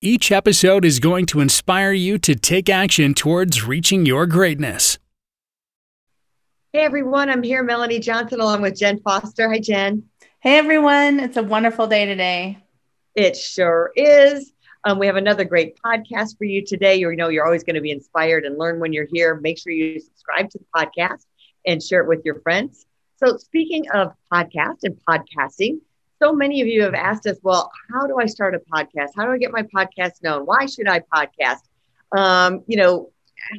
Each episode is going to inspire you to take action towards reaching your greatness. Hey everyone, I'm here, Melanie Johnson, along with Jen Foster. Hi, Jen. Hey everyone, it's a wonderful day today. It sure is. Um, we have another great podcast for you today. You know, you're always going to be inspired and learn when you're here. Make sure you subscribe to the podcast and share it with your friends. So, speaking of podcast and podcasting, so many of you have asked us, well, how do I start a podcast? How do I get my podcast known? Why should I podcast? Um, you know,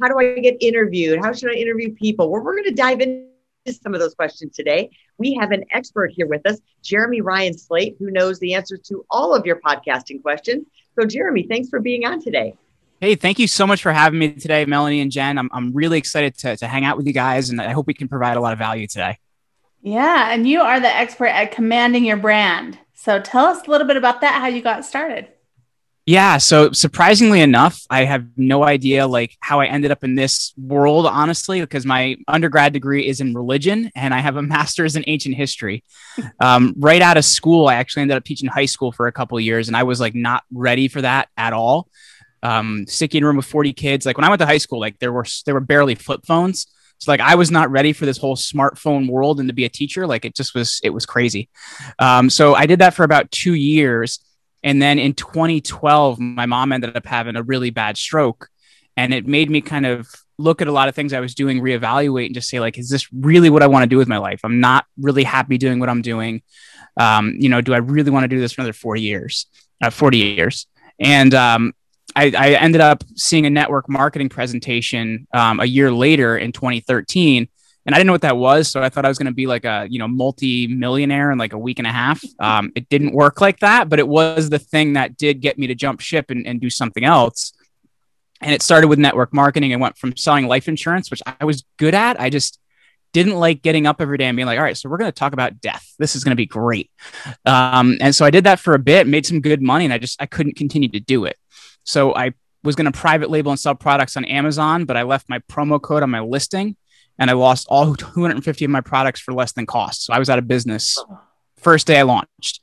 how do I get interviewed? How should I interview people? Well, we're going to dive into some of those questions today. We have an expert here with us, Jeremy Ryan Slate, who knows the answers to all of your podcasting questions. So, Jeremy, thanks for being on today. Hey, thank you so much for having me today, Melanie and Jen. I'm, I'm really excited to, to hang out with you guys, and I hope we can provide a lot of value today. Yeah, and you are the expert at commanding your brand. So tell us a little bit about that, how you got started. Yeah, so surprisingly enough, I have no idea like how I ended up in this world honestly because my undergrad degree is in religion and I have a master's in ancient history. Um, right out of school, I actually ended up teaching high school for a couple years and I was like not ready for that at all. Um, sticking in a room with 40 kids, like when I went to high school, like there were there were barely flip phones. So like I was not ready for this whole smartphone world and to be a teacher. Like it just was, it was crazy. Um, so I did that for about two years. And then in 2012, my mom ended up having a really bad stroke. And it made me kind of look at a lot of things I was doing, reevaluate, and just say, like, is this really what I want to do with my life? I'm not really happy doing what I'm doing. Um, you know, do I really want to do this for another four years? Uh, 40 years. And um, I, I, ended up seeing a network marketing presentation um, a year later in 2013 and i didn't know what that was so i thought i was going to be like a you know multi-millionaire in like a week and a half um, it didn't work like that but it was the thing that did get me to jump ship and, and do something else and it started with network marketing and went from selling life insurance which i was good at i just didn't like getting up every day and being like, all right, so we're going to talk about death. This is going to be great. Um, and so I did that for a bit, made some good money, and I just I couldn't continue to do it. So I was going to private label and sell products on Amazon, but I left my promo code on my listing and I lost all 250 of my products for less than cost. So I was out of business first day I launched.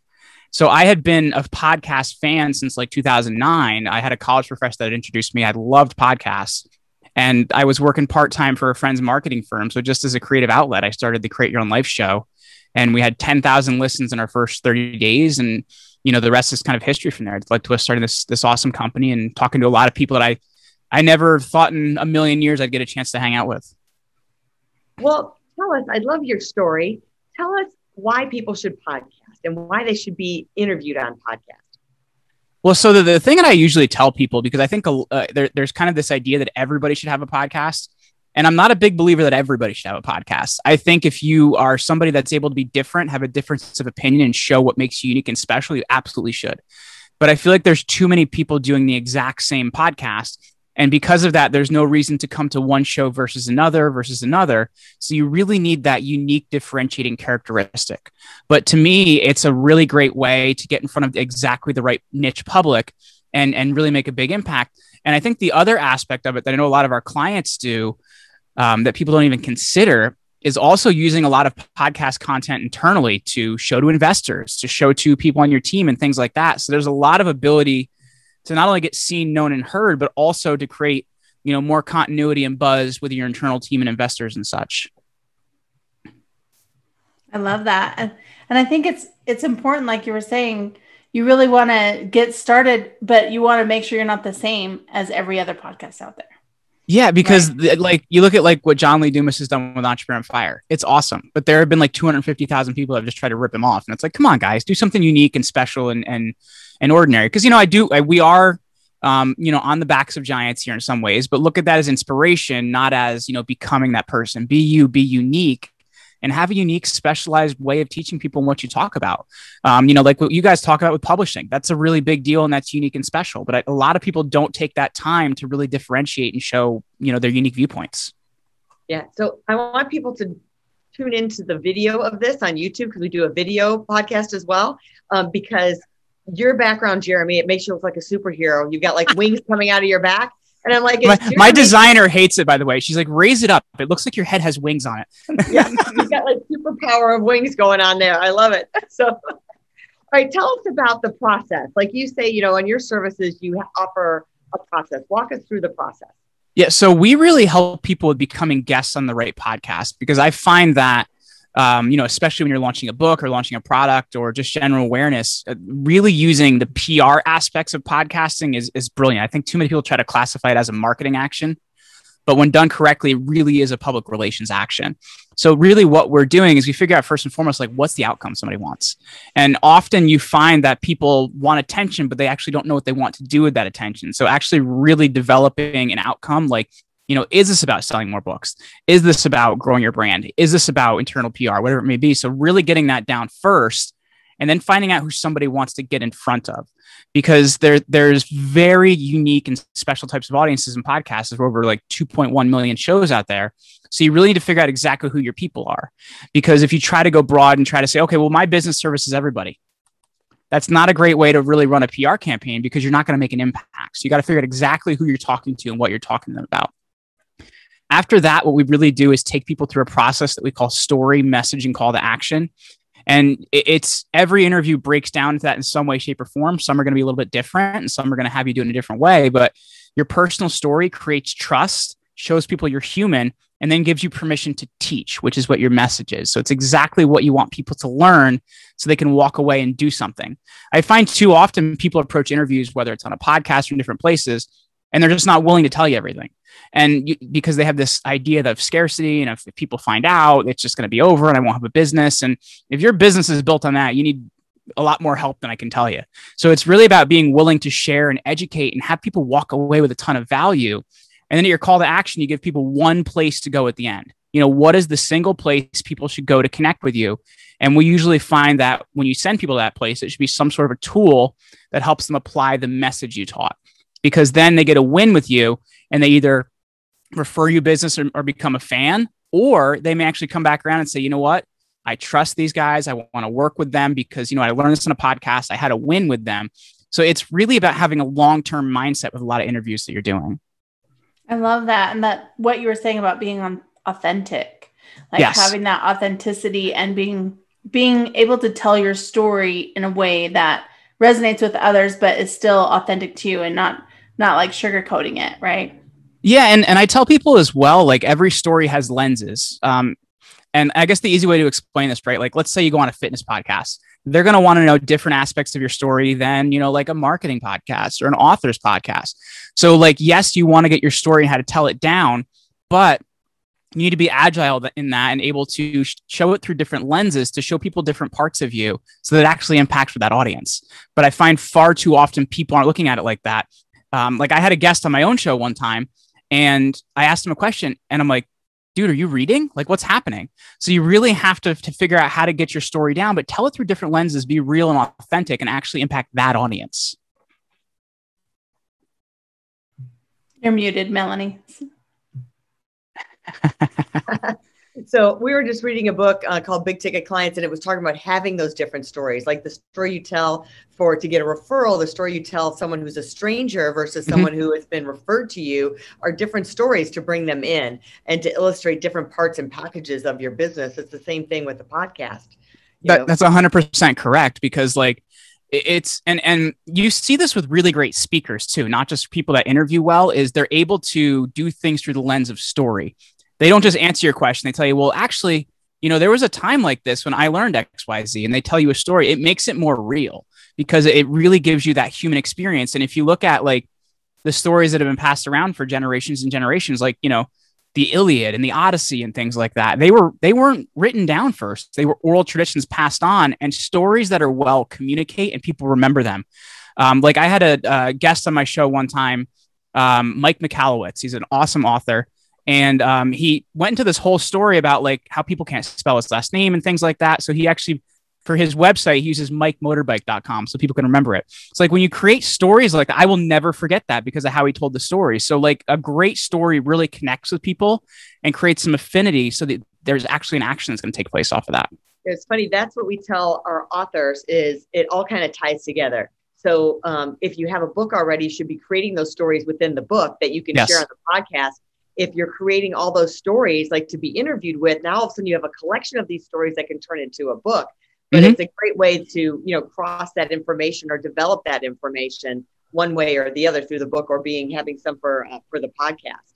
So I had been a podcast fan since like 2009. I had a college professor that introduced me. I loved podcasts and I was working part time for a friend's marketing firm. So just as a creative outlet, I started the Create Your Own Life show and we had 10,000 listens in our first 30 days. And you know, the rest is kind of history from there. It led to us starting this this awesome company and talking to a lot of people that I I never thought in a million years I'd get a chance to hang out with. Well, tell us, I love your story. Tell us why people should podcast and why they should be interviewed on podcast. Well, so the, the thing that I usually tell people, because I think uh, there, there's kind of this idea that everybody should have a podcast. And I'm not a big believer that everybody should have a podcast. I think if you are somebody that's able to be different, have a difference of opinion, and show what makes you unique and special, you absolutely should. But I feel like there's too many people doing the exact same podcast. And because of that, there's no reason to come to one show versus another versus another. So you really need that unique differentiating characteristic. But to me, it's a really great way to get in front of exactly the right niche public and, and really make a big impact. And I think the other aspect of it that I know a lot of our clients do um, that people don't even consider is also using a lot of podcast content internally to show to investors, to show to people on your team and things like that. So there's a lot of ability to not only get seen, known, and heard, but also to create, you know, more continuity and buzz with your internal team and investors and such. I love that. And, and I think it's it's important, like you were saying, you really want to get started, but you want to make sure you're not the same as every other podcast out there. Yeah, because right. like you look at like what John Lee Dumas has done with Entrepreneur on Fire, it's awesome. But there have been like 250,000 people that have just tried to rip him off, and it's like, come on, guys, do something unique and special and and and ordinary. Because you know, I do, I, we are, um, you know, on the backs of giants here in some ways, but look at that as inspiration, not as you know becoming that person. Be you, be unique, and have a unique specialized way of teaching people what you talk about. Um, you know like what you guys talk about with publishing that's a really big deal and that's unique and special but a lot of people don't take that time to really differentiate and show you know their unique viewpoints. Yeah so i want people to tune into the video of this on youtube because we do a video podcast as well um, because your background jeremy it makes you look like a superhero. You've got like wings coming out of your back and I'm like, my, my, designer hates it, by the way. She's like, raise it up. It looks like your head has wings on it. yeah, you've got like superpower of wings going on there. I love it. So, all right, tell us about the process. Like you say, you know, on your services, you offer a process. Walk us through the process. Yeah, so we really help people with becoming guests on the right podcast because I find that um, you know, especially when you're launching a book or launching a product or just general awareness, uh, really using the PR aspects of podcasting is, is brilliant. I think too many people try to classify it as a marketing action, but when done correctly, it really is a public relations action. So really what we're doing is we figure out first and foremost, like what's the outcome somebody wants. And often you find that people want attention, but they actually don't know what they want to do with that attention. So actually really developing an outcome like you know, is this about selling more books? Is this about growing your brand? Is this about internal PR, whatever it may be? So, really getting that down first and then finding out who somebody wants to get in front of because there there's very unique and special types of audiences and podcasts. There's over like 2.1 million shows out there. So you really need to figure out exactly who your people are. Because if you try to go broad and try to say, okay, well, my business services everybody, that's not a great way to really run a PR campaign because you're not going to make an impact. So you got to figure out exactly who you're talking to and what you're talking to them about. After that, what we really do is take people through a process that we call story, message, and call to action. And it's every interview breaks down to that in some way, shape, or form. Some are going to be a little bit different, and some are going to have you do it in a different way. But your personal story creates trust, shows people you're human, and then gives you permission to teach, which is what your message is. So it's exactly what you want people to learn so they can walk away and do something. I find too often people approach interviews, whether it's on a podcast or in different places, and they're just not willing to tell you everything. And you, because they have this idea of scarcity and if, if people find out it's just going to be over and i won't have a business. And if your business is built on that you need a lot more help than i can tell you. So it's really about being willing to share and educate and have people walk away with a ton of value. And then at your call to action you give people one place to go at the end. You know what is the single place people should go to connect with you? And we usually find that when you send people to that place it should be some sort of a tool that helps them apply the message you taught because then they get a win with you and they either refer you business or, or become a fan, or they may actually come back around and say, you know what? I trust these guys. I want to work with them because, you know, I learned this in a podcast. I had a win with them. So it's really about having a long term mindset with a lot of interviews that you're doing. I love that. And that what you were saying about being on authentic, like yes. having that authenticity and being being able to tell your story in a way that resonates with others, but is still authentic to you and not not like sugarcoating it, right? Yeah, and and I tell people as well, like every story has lenses. Um, and I guess the easy way to explain this, right? Like, let's say you go on a fitness podcast, they're going to want to know different aspects of your story than you know, like a marketing podcast or an author's podcast. So, like, yes, you want to get your story and how to tell it down, but you need to be agile in that and able to show it through different lenses to show people different parts of you so that it actually impacts with that audience. But I find far too often people aren't looking at it like that. Um, like I had a guest on my own show one time and I asked him a question and I'm like, dude, are you reading? Like, what's happening? So you really have to, to figure out how to get your story down, but tell it through different lenses, be real and authentic, and actually impact that audience. You're muted, Melanie. So we were just reading a book uh, called Big Ticket Clients, and it was talking about having those different stories, like the story you tell for to get a referral, the story you tell someone who's a stranger versus mm-hmm. someone who has been referred to you, are different stories to bring them in and to illustrate different parts and packages of your business. It's the same thing with the podcast. That, that's hundred percent correct because like it's and and you see this with really great speakers too not just people that interview well is they're able to do things through the lens of story they don't just answer your question. They tell you, well, actually, you know, there was a time like this when I learned XYZ and they tell you a story. It makes it more real because it really gives you that human experience. And if you look at like the stories that have been passed around for generations and generations, like, you know, the Iliad and the Odyssey and things like that. They were they weren't written down first. They were oral traditions passed on and stories that are well communicate and people remember them. Um, like I had a, a, guest on my show one time, um, Mike Michalowicz. He's an awesome author, And um, he went into this whole story about like how people can't spell his last name and things like that. So he actually for his website, he uses mikemotorbike.com so people can remember it. It's like when you create stories like that, I will never forget that because of how he told the story. So, like, a great story really connects with people and creates some affinity so that there's actually an action that's going to take place off of that. It's funny. That's what we tell our authors is it all kind of ties together. So um, if you have a book already, you should be creating those stories within the book that you can yes. share on the podcast. If you're creating all those stories like to be interviewed with, now all of a sudden you have a collection of these stories that can turn into a book. But mm-hmm. it's a great way to you know cross that information or develop that information one way or the other through the book or being having some for uh, for the podcast.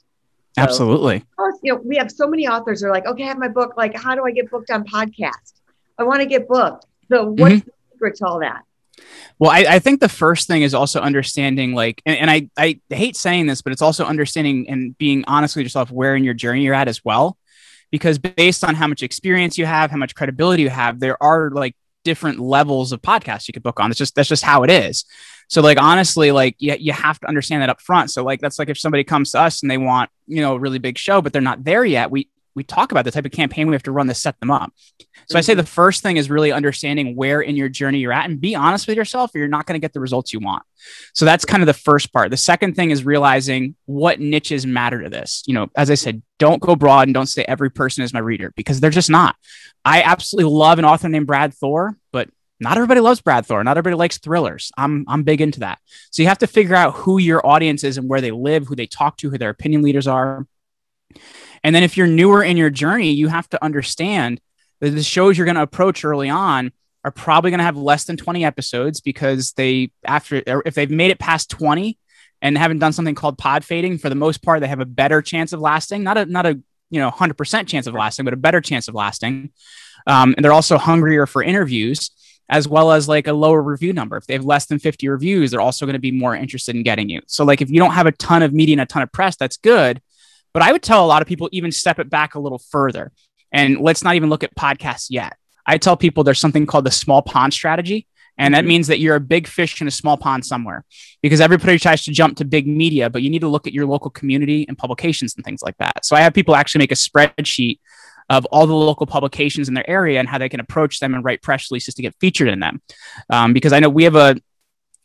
So, absolutely. course, you know we have so many authors are like okay i have my book. Like how do i get booked on podcast i want to get booked. So what's mm-hmm. the secret to all that well, I, I, think the first thing is also understanding, like, and, and, I, I hate saying this, but it's also understanding and being honest with yourself where in your journey you're at as well because based on how much experience you have, how much credibility you have, there are like different levels of podcasts you could book on. It's just that's just how it is. So like honestly, like you, you have to understand that up front. So like that's like if somebody comes to us and they want, you know, a really big show, but they're not there yet, we we talk about the type of campaign we have to run to set them up. So I say the mm-hmm. first thing is really understanding where in your journey you're at and be honest with yourself or you're not going to get the results you want. So that's kind of the first part. The second thing is realizing what niches matter to this. You know, as I said, don't go broad and don't say every person is my reader because they're just not. I absolutely love an author named Brad Thor, but not everybody loves Brad Thor. Not everybody likes thrillers. I'm I'm big into that. So you have to figure out who your audience is and where they live, who they talk to, who their opinion leaders are. And then if you're newer in your journey, you have to understand that the shows you're going to approach early on are probably going to have less than 20 episodes because they after if they've made it past 20 and haven't done something called pod fading for the most part they have a better chance of lasting not a not a you know 100% chance of lasting but a better chance of lasting. Um, and they're also hungrier for interviews as well as like a lower review number. If they have less than 50 reviews they're also going to be more interested in getting you. So like if you don't have a ton of media and a ton of press that's good but I would tell a lot of people even step it back a little further. And let's not even look at podcasts yet. I tell people there's something called the small pond strategy. And that means that you're a big fish in a small pond somewhere because everybody tries to jump to big media, but you need to look at your local community and publications and things like that. So I have people actually make a spreadsheet of all the local publications in their area and how they can approach them and write press releases to get featured in them. Um, because I know we have a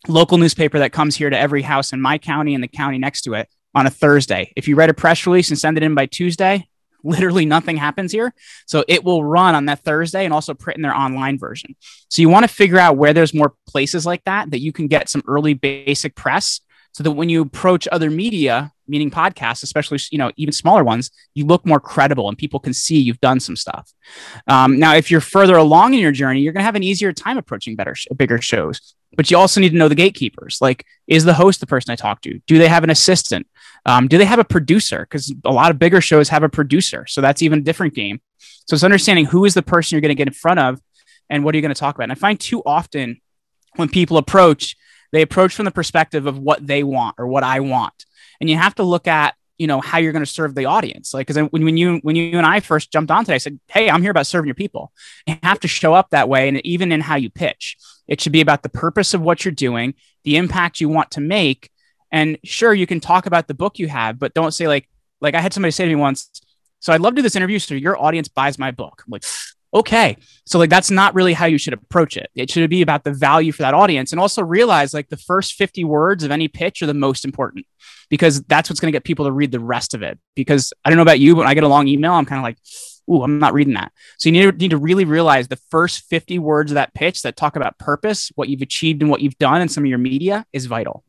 local newspaper that comes here to every house in my county and the county next to it on a Thursday. If you write a press release and send it in by Tuesday, literally nothing happens here. So it will run on that Thursday and also print in their online version. So you want to figure out where there's more places like that that you can get some early basic press so that when you approach other media, meaning podcasts, especially you know even smaller ones, you look more credible and people can see you've done some stuff. Um, now, if you're further along in your journey, you're going to have an easier time approaching better, bigger shows. But you also need to know the gatekeepers. Like, is the host the person I talk to? Do they have an assistant? Um, do they have a producer? Because a lot of bigger shows have a producer. So that's even a different game. So it's understanding who is the person you're going to get in front of and what are you going to talk about. And I find too often when people approach, they approach from the perspective of what they want or what I want. And you have to look at you know how you're going to serve the audience like because when, when you when you and i first jumped on today i said hey i'm here about serving your people you have to show up that way and even in how you pitch it should be about the purpose of what you're doing the impact you want to make and sure, you can talk about the book you have, but don't say like, like I had somebody say to me once, so I'd love to do this interview. So your audience buys my book. I'm like, okay. So like, that's not really how you should approach it. It should be about the value for that audience. And also realize like the first 50 words of any pitch are the most important because that's what's going to get people to read the rest of it. Because I don't know about you, but when I get a long email, I'm kind of like, ooh, I'm not reading that. So you need to, need to really realize the first 50 words of that pitch that talk about purpose, what you've achieved and what you've done in some of your media is vital.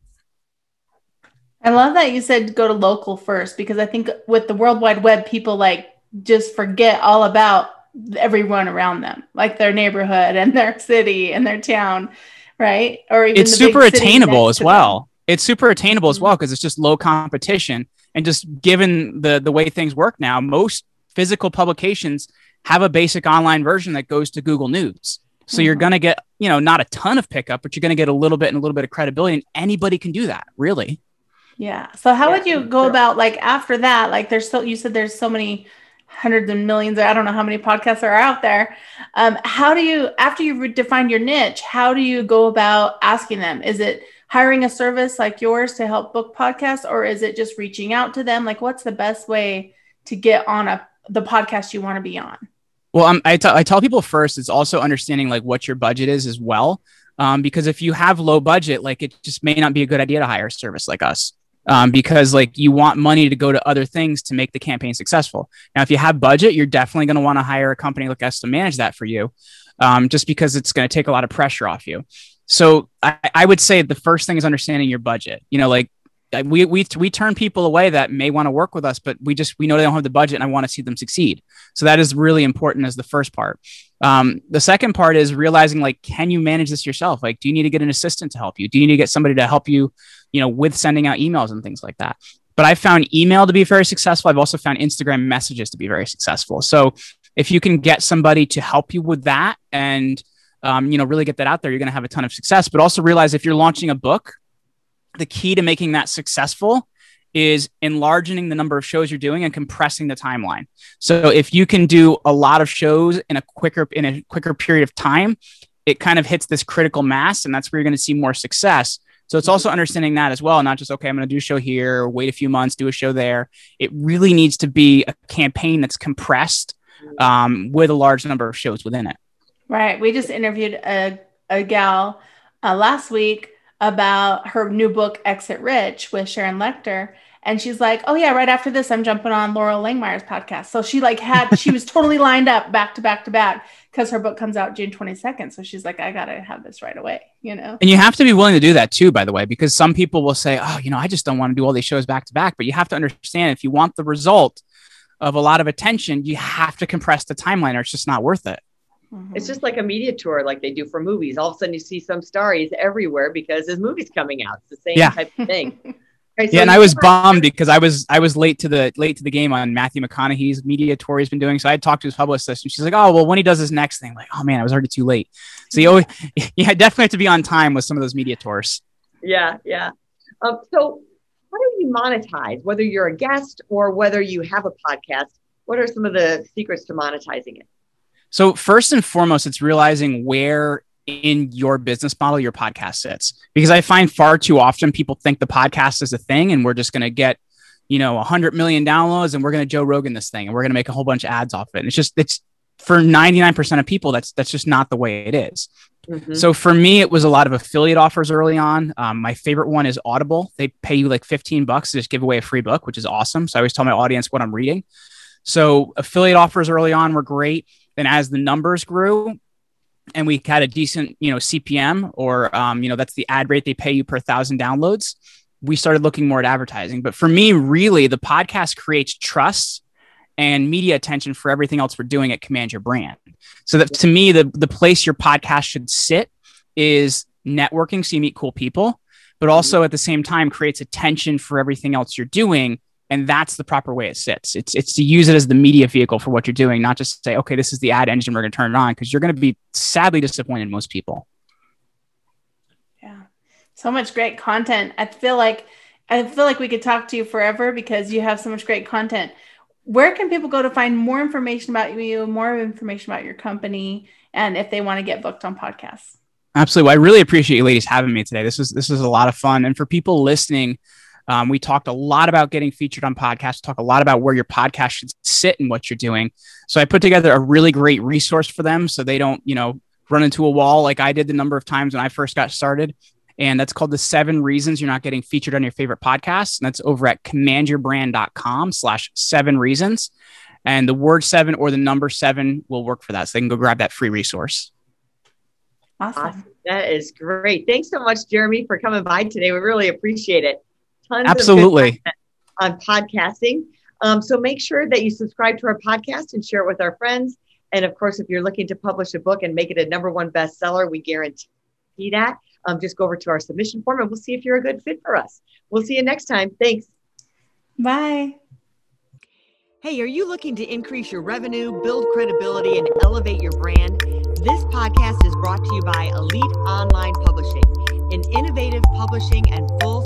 I love that you said go to local first because I think with the World Wide Web, people like just forget all about everyone around them, like their neighborhood and their city and their town, right? Or even it's super attainable as well. It's super attainable mm-hmm. as well because it's just low competition and just given the the way things work now, most physical publications have a basic online version that goes to Google News. So mm-hmm. you're going to get, you know, not a ton of pickup, but you're going to get a little bit and a little bit of credibility and anybody can do that, really. Yeah. So how yeah, would you go about like after that? Like there's so you said there's so many hundreds and millions. I don't know how many podcasts are out there. Um, how do you after you define your niche? How do you go about asking them? Is it hiring a service like yours to help book podcasts, or is it just reaching out to them? Like, what's the best way to get on a the podcast you want to be on? Well, um, I, t- I tell people first, it's also understanding like what your budget is as well. Um, because if you have low budget, like it just may not be a good idea to hire a service like us. Um, because like you want money to go to other things to make the campaign successful. Now, if you have budget, you're definitely going to want to hire a company like us to manage that for you, um, just because it's going to take a lot of pressure off you. So I, I would say the first thing is understanding your budget. You know, like we we we turn people away that may want to work with us, but we just we know they don't have the budget, and I want to see them succeed. So that is really important as the first part. Um, the second part is realizing like, can you manage this yourself? Like, do you need to get an assistant to help you? Do you need to get somebody to help you, you know, with sending out emails and things like that? But I found email to be very successful. I've also found Instagram messages to be very successful. So if you can get somebody to help you with that and um, you know really get that out there, you're going to have a ton of success. But also realize if you're launching a book the key to making that successful is enlarging the number of shows you're doing and compressing the timeline. So if you can do a lot of shows in a quicker in a quicker period of time, it kind of hits this critical mass and that's where you're going to see more success. So it's also understanding that as well, not just okay, I'm going to do a show here, wait a few months, do a show there. It really needs to be a campaign that's compressed um, with a large number of shows within it. Right. We just interviewed a, a gal uh, last week about her new book, Exit Rich, with Sharon Lechter. And she's like, "Oh yeah, right after this, I'm jumping on Loral Langemeier's podcast." So she like had she was totally lined up back to back to back because her book comes out June 22nd. So she's like, "I gotta have this right away," you know. And you have to be willing to do that too, by the way, because some people will say, "Oh, you know, I just don't want to do all these shows back to back." But you have to understand if you want the result of a lot of attention, you have to compress the timeline, or it's just not worth it. Mm-hmm. It's just like a media tour, like they do for movies. All of a sudden, you see some star he's everywhere because his movie's coming out. It's the same yeah. type of thing. Okay, so yeah, and I was bummed because I was I was late to the late to the game on Matthew McConaughey's media tour he's been doing. So I had talked to his publicist, and she's like, "Oh, well, when he does his next thing, I'm like, oh man, I was already too late." So you always, yeah, definitely have to be on time with some of those media tours. Yeah, yeah. Um, so how do you monetize? Whether you're a guest or whether you have a podcast, what are some of the secrets to monetizing it? So, first and foremost, it's realizing where in your business model your podcast sits. Because I find far too often people think the podcast is a thing and we're just going to get, you know, 100 million downloads and we're going to Joe Rogan this thing and we're going to make a whole bunch of ads off it. And it's just, it's for 99% of people, that's, that's just not the way it is. Mm-hmm. So for me, it was a lot of affiliate offers early on. Um, my favorite one is Audible. They pay you like 15 bucks to just give away a free book, which is awesome. So I always tell my audience what I'm reading. So affiliate offers early on were great. Then as the numbers grew, and we had a decent, you know, CPM or, um, you know, that's the ad rate they pay you per thousand downloads. We started looking more at advertising. But for me, really, the podcast creates trust and media attention for everything else we're doing at Command Your Brand. So that to me, the the place your podcast should sit is networking, so you meet cool people, but also at the same time creates attention for everything else you're doing and that's the proper way it sits. It's it's to use it as the media vehicle for what you're doing not just say okay this is the ad engine we're going to turn it on because you're going to be sadly disappointed most people. Yeah. So much great content. I feel like i feel like we could talk to you forever because you have so much great content. Where can people go to find more information about you more information about your company and if they want to get booked on podcasts? Absolutely. Well, i really appreciate you ladies having me today. This is this is a lot of fun. And for people listening um, we talked a lot about getting featured on podcasts, talk a lot about where your podcast should sit and what you're doing. So I put together a really great resource for them so they don't, you know, run into a wall like I did the number of times when I first got started. And that's called the seven reasons you're not getting featured on your favorite podcasts. And that's over at commandyourbrand.com slash seven reasons. And the word seven or the number seven will work for that. So they can go grab that free resource. Awesome. awesome. That is great. Thanks so much, Jeremy, for coming by today. We really appreciate it tons absolutely on podcasting. Um, so make sure that you subscribe to our podcast and share it with our friends. And of course, if you're looking to publish a book and make it a number one bestseller, we guarantee that. Um, just go over to our submission form and we'll see if you're a good fit for us. We'll see you next time. Thanks. Bye. Hey, are you looking to increase your revenue, build credibility, and elevate your brand? This podcast is brought to you by Elite Online Publishing an innovative publishing and full